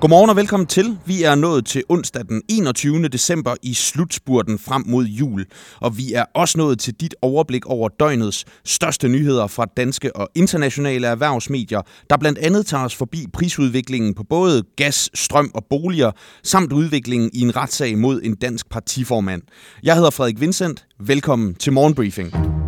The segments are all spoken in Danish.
Godmorgen og velkommen til. Vi er nået til onsdag den 21. december i slutspurten frem mod jul. Og vi er også nået til dit overblik over døgnets største nyheder fra danske og internationale erhvervsmedier, der blandt andet tager os forbi prisudviklingen på både gas, strøm og boliger, samt udviklingen i en retssag mod en dansk partiformand. Jeg hedder Frederik Vincent. Velkommen til Morgenbriefing.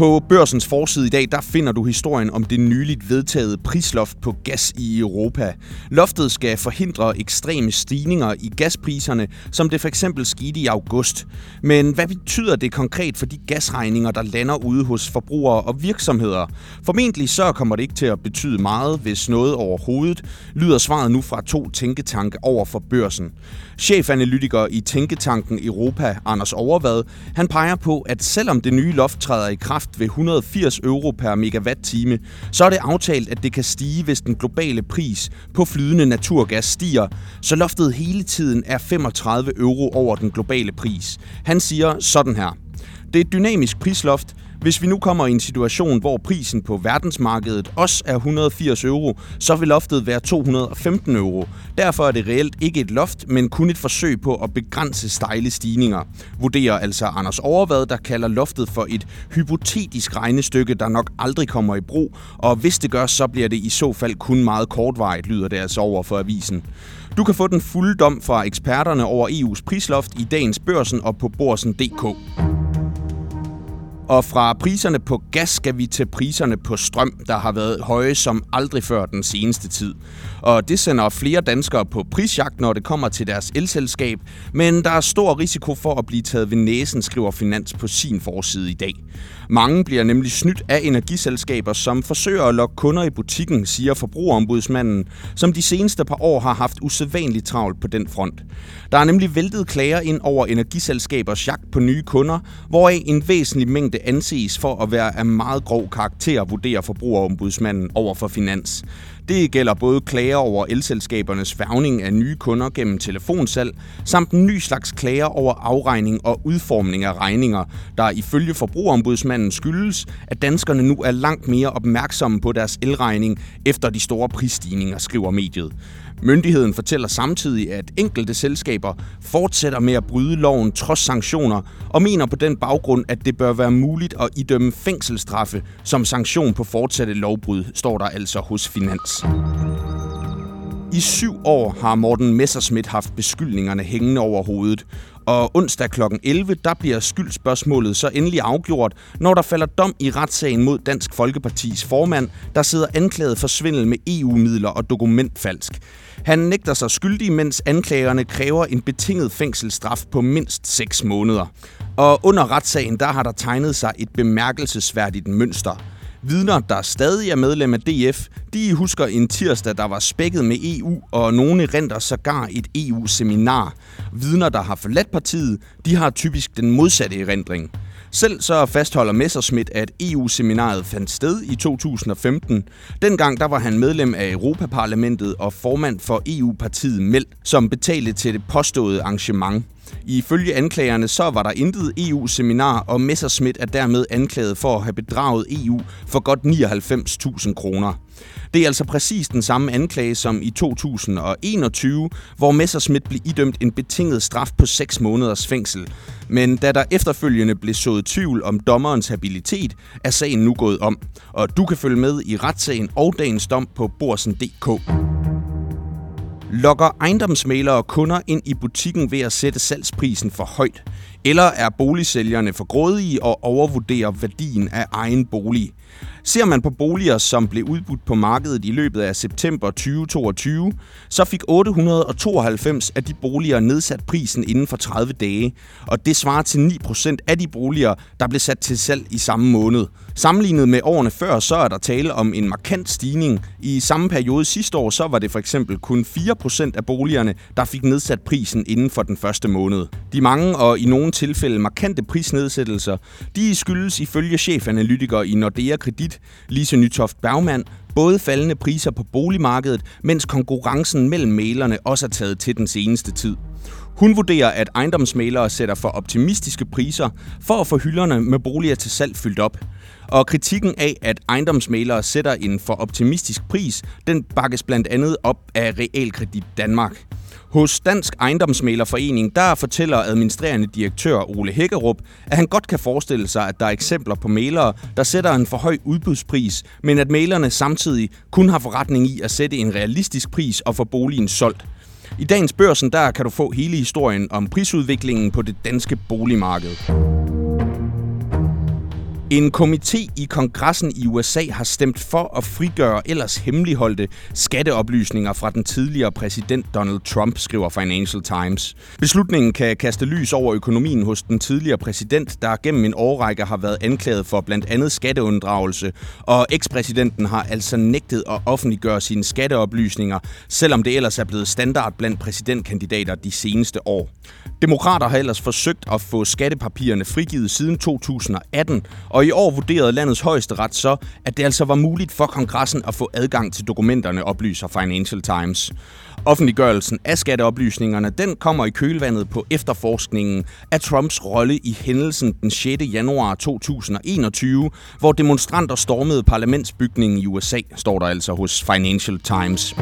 På børsens forside i dag, der finder du historien om det nyligt vedtaget prisloft på gas i Europa. Loftet skal forhindre ekstreme stigninger i gaspriserne, som det for eksempel skete i august. Men hvad betyder det konkret for de gasregninger, der lander ude hos forbrugere og virksomheder? Formentlig så kommer det ikke til at betyde meget, hvis noget overhovedet, lyder svaret nu fra to tænketanke over for børsen. Chefanalytiker i Tænketanken Europa, Anders Overvad, han peger på, at selvom det nye loft træder i kraft ved 180 euro per megawatt-time, så er det aftalt, at det kan stige, hvis den globale pris på flydende naturgas stiger, så loftet hele tiden er 35 euro over den globale pris. Han siger sådan her. Det er et dynamisk prisloft, hvis vi nu kommer i en situation, hvor prisen på verdensmarkedet også er 180 euro, så vil loftet være 215 euro. Derfor er det reelt ikke et loft, men kun et forsøg på at begrænse stejle stigninger, vurderer altså Anders Overvad, der kalder loftet for et hypotetisk regnestykke, der nok aldrig kommer i brug, og hvis det gør, så bliver det i så fald kun meget kortvarigt, lyder det altså over for avisen. Du kan få den fulde dom fra eksperterne over EU's prisloft i dagens børsen og på borsen.dk. Og fra priserne på gas skal vi til priserne på strøm, der har været høje som aldrig før den seneste tid. Og det sender flere danskere på prisjagt, når det kommer til deres elselskab, men der er stor risiko for at blive taget ved næsen, skriver Finans på sin forside i dag. Mange bliver nemlig snydt af energiselskaber, som forsøger at lokke kunder i butikken, siger forbrugerombudsmanden, som de seneste par år har haft usædvanligt travlt på den front. Der er nemlig væltet klager ind over energiselskabers jagt på nye kunder, hvoraf en væsentlig mængde anses for at være af meget grov karakter, vurderer forbrugerombudsmanden over for Finans. Det gælder både klager over elselskabernes færgning af nye kunder gennem telefonsalg, samt en ny slags klager over afregning og udformning af regninger, der ifølge forbrugerombudsmanden skyldes, at danskerne nu er langt mere opmærksomme på deres elregning efter de store prisstigninger, skriver mediet. Myndigheden fortæller samtidig, at enkelte selskaber fortsætter med at bryde loven trods sanktioner, og mener på den baggrund, at det bør være muligt at idømme fængselsstraffe som sanktion på fortsatte lovbrud, står der altså hos Finans. I syv år har Morten Messerschmidt haft beskyldningerne hængende over hovedet, og onsdag kl. 11, der bliver skyldspørgsmålet så endelig afgjort, når der falder dom i retssagen mod Dansk Folkepartis formand, der sidder anklaget for svindel med EU-midler og dokumentfalsk. Han nægter sig skyldig, mens anklagerne kræver en betinget fængselsstraf på mindst 6 måneder. Og under retssagen, der har der tegnet sig et bemærkelsesværdigt mønster. Vidner, der stadig er medlem af DF, de husker en tirsdag, der var spækket med EU, og nogle renter sågar et EU-seminar. Vidner, der har forladt partiet, de har typisk den modsatte erindring. Selv så fastholder Messerschmidt, at EU-seminaret fandt sted i 2015. Dengang der var han medlem af Europaparlamentet og formand for EU-partiet MELD, som betalte til det påståede arrangement. Ifølge anklagerne så var der intet EU-seminar, og Messerschmidt er dermed anklaget for at have bedraget EU for godt 99.000 kroner. Det er altså præcis den samme anklage som i 2021, hvor Messerschmidt blev idømt en betinget straf på 6 måneders fængsel. Men da der efterfølgende blev sået tvivl om dommerens habilitet, er sagen nu gået om. Og du kan følge med i retssagen og dagens dom på borsen.dk. Lokker ejendomsmalere kunder ind i butikken ved at sætte salgsprisen for højt? Eller er boligsælgerne for grådige og overvurderer værdien af egen bolig? Ser man på boliger, som blev udbudt på markedet i løbet af september 2022, så fik 892 af de boliger nedsat prisen inden for 30 dage, og det svarer til 9% af de boliger, der blev sat til salg i samme måned. Sammenlignet med årene før, så er der tale om en markant stigning. I samme periode sidste år, så var det for eksempel kun 4% af boligerne, der fik nedsat prisen inden for den første måned. De mange og i nogle tilfælde markante prisnedsættelser, de skyldes ifølge chefanalytiker i Nordea Kredit, Lise Nytoft Bergmann, både faldende priser på boligmarkedet, mens konkurrencen mellem malerne også er taget til den seneste tid. Hun vurderer, at ejendomsmalere sætter for optimistiske priser for at få hylderne med boliger til salg fyldt op. Og kritikken af, at ejendomsmalere sætter en for optimistisk pris, den bakkes blandt andet op af Realkredit Danmark. Hos Dansk Ejendomsmalerforening, der fortæller administrerende direktør Ole Hækkerup, at han godt kan forestille sig, at der er eksempler på malere, der sætter en for høj udbudspris, men at malerne samtidig kun har forretning i at sætte en realistisk pris og få boligen solgt. I dagens børsen der kan du få hele historien om prisudviklingen på det danske boligmarked. En komité i kongressen i USA har stemt for at frigøre ellers hemmeligholdte skatteoplysninger fra den tidligere præsident Donald Trump, skriver Financial Times. Beslutningen kan kaste lys over økonomien hos den tidligere præsident, der gennem en årrække har været anklaget for blandt andet skatteunddragelse, og ekspræsidenten har altså nægtet at offentliggøre sine skatteoplysninger, selvom det ellers er blevet standard blandt præsidentkandidater de seneste år. Demokrater har ellers forsøgt at få skattepapirerne frigivet siden 2018, og og i år vurderede landets højeste ret så, at det altså var muligt for kongressen at få adgang til dokumenterne, oplyser Financial Times. Offentliggørelsen af skatteoplysningerne den kommer i kølvandet på efterforskningen af Trumps rolle i hændelsen den 6. januar 2021, hvor demonstranter stormede parlamentsbygningen i USA, står der altså hos Financial Times.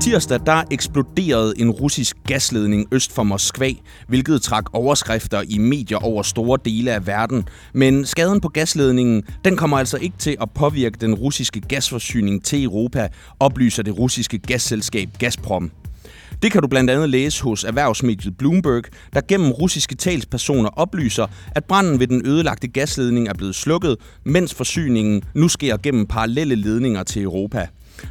Tirsdag der eksploderede en russisk gasledning øst for Moskva, hvilket trak overskrifter i medier over store dele af verden. Men skaden på gasledningen den kommer altså ikke til at påvirke den russiske gasforsyning til Europa, oplyser det russiske gasselskab Gazprom. Det kan du blandt andet læse hos erhvervsmediet Bloomberg, der gennem russiske talspersoner oplyser, at branden ved den ødelagte gasledning er blevet slukket, mens forsyningen nu sker gennem parallelle ledninger til Europa.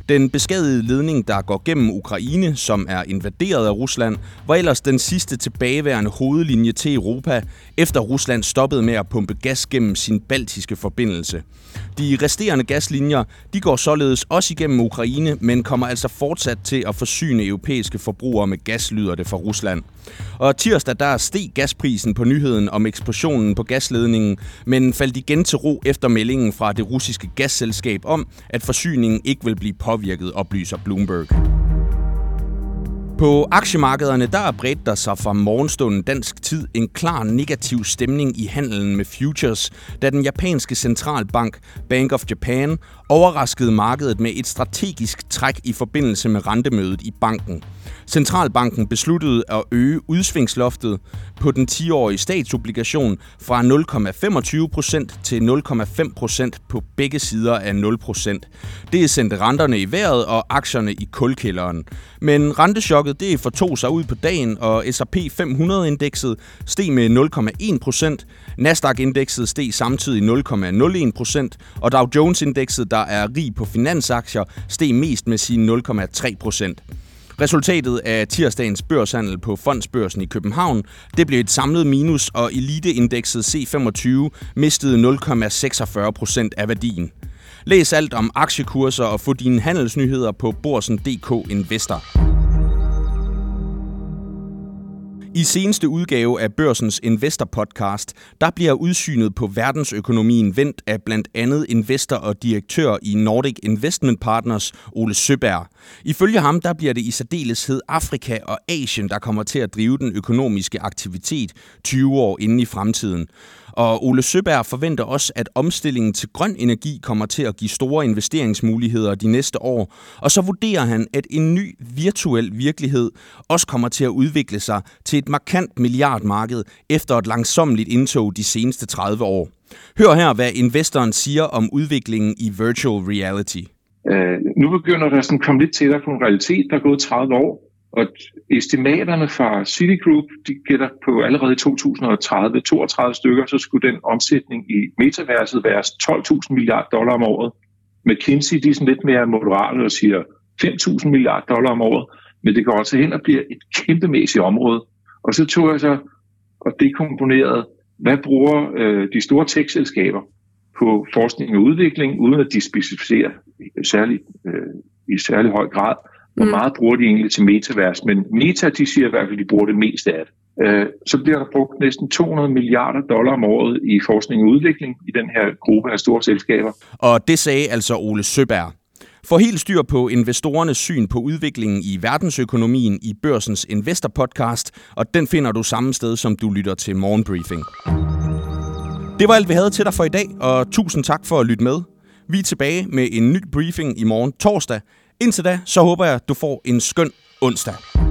Den beskadigede ledning, der går gennem Ukraine, som er invaderet af Rusland, var ellers den sidste tilbageværende hovedlinje til Europa, efter Rusland stoppede med at pumpe gas gennem sin baltiske forbindelse. De resterende gaslinjer de går således også igennem Ukraine, men kommer altså fortsat til at forsyne europæiske forbrugere med gas, lyder det fra Rusland. Og tirsdag der steg gasprisen på nyheden om eksplosionen på gasledningen, men faldt igen til ro efter meldingen fra det russiske gasselskab om, at forsyningen ikke vil blive påvirket, oplyser Bloomberg. På aktiemarkederne der bredte der sig fra morgenstunden dansk tid en klar negativ stemning i handelen med futures, da den japanske centralbank Bank of Japan overraskede markedet med et strategisk træk i forbindelse med rentemødet i banken. Centralbanken besluttede at øge udsvingsloftet på den 10-årige statsobligation fra 0,25% til 0,5% på begge sider af 0%. Det sendte renterne i vejret og aktierne i kulkælderen. Men rentechokket det fortog sig ud på dagen, og S&P 500-indekset steg med 0,1%. Nasdaq-indekset steg samtidig 0,01%, og Dow Jones-indekset, der er rig på finansaktier, steg mest med sine 0,3%. Resultatet af tirsdagens børshandel på fondsbørsen i København, det blev et samlet minus, og eliteindekset C25 mistede 0,46 procent af værdien. Læs alt om aktiekurser og få dine handelsnyheder på borsen.dk Investor. I seneste udgave af Børsens Investor Podcast, der bliver udsynet på verdensøkonomien vendt af blandt andet investor og direktør i Nordic Investment Partners, Ole Søberg. Ifølge ham, der bliver det i særdeleshed Afrika og Asien, der kommer til at drive den økonomiske aktivitet 20 år inden i fremtiden. Og Ole Søberg forventer også, at omstillingen til grøn energi kommer til at give store investeringsmuligheder de næste år. Og så vurderer han, at en ny virtuel virkelighed også kommer til at udvikle sig til et markant milliardmarked efter et langsomligt indtog de seneste 30 år. Hør her, hvad investoren siger om udviklingen i virtual reality. Uh, nu begynder der at komme lidt tættere på en realitet. Der er gået 30 år, og estimaterne fra Citigroup, de gætter på allerede i 2030 32 stykker, så skulle den omsætning i metaverset være 12.000 milliarder dollar om året. McKinsey, de er sådan lidt mere moderate og siger 5.000 milliarder dollar om året, men det går også hen og bliver et kæmpemæssigt område. Og så tog jeg så og dekomponerede, hvad bruger øh, de store tech-selskaber på forskning og udvikling, uden at de specificerer særlig, øh, i særlig høj grad, hvor mm. meget bruger de egentlig til metavers? Men Meta, de siger i hvert fald, at de bruger det mest af det. Øh, så bliver der brugt næsten 200 milliarder dollar om året i forskning og udvikling i den her gruppe af store selskaber. Og det sagde altså Ole Søberg. Få helt styr på investorernes syn på udviklingen i verdensøkonomien i Børsens Investor Podcast, og den finder du samme sted, som du lytter til Morgenbriefing. Det var alt, vi havde til dig for i dag, og tusind tak for at lytte med. Vi er tilbage med en ny briefing i morgen torsdag. Indtil da, så håber jeg, du får en skøn onsdag.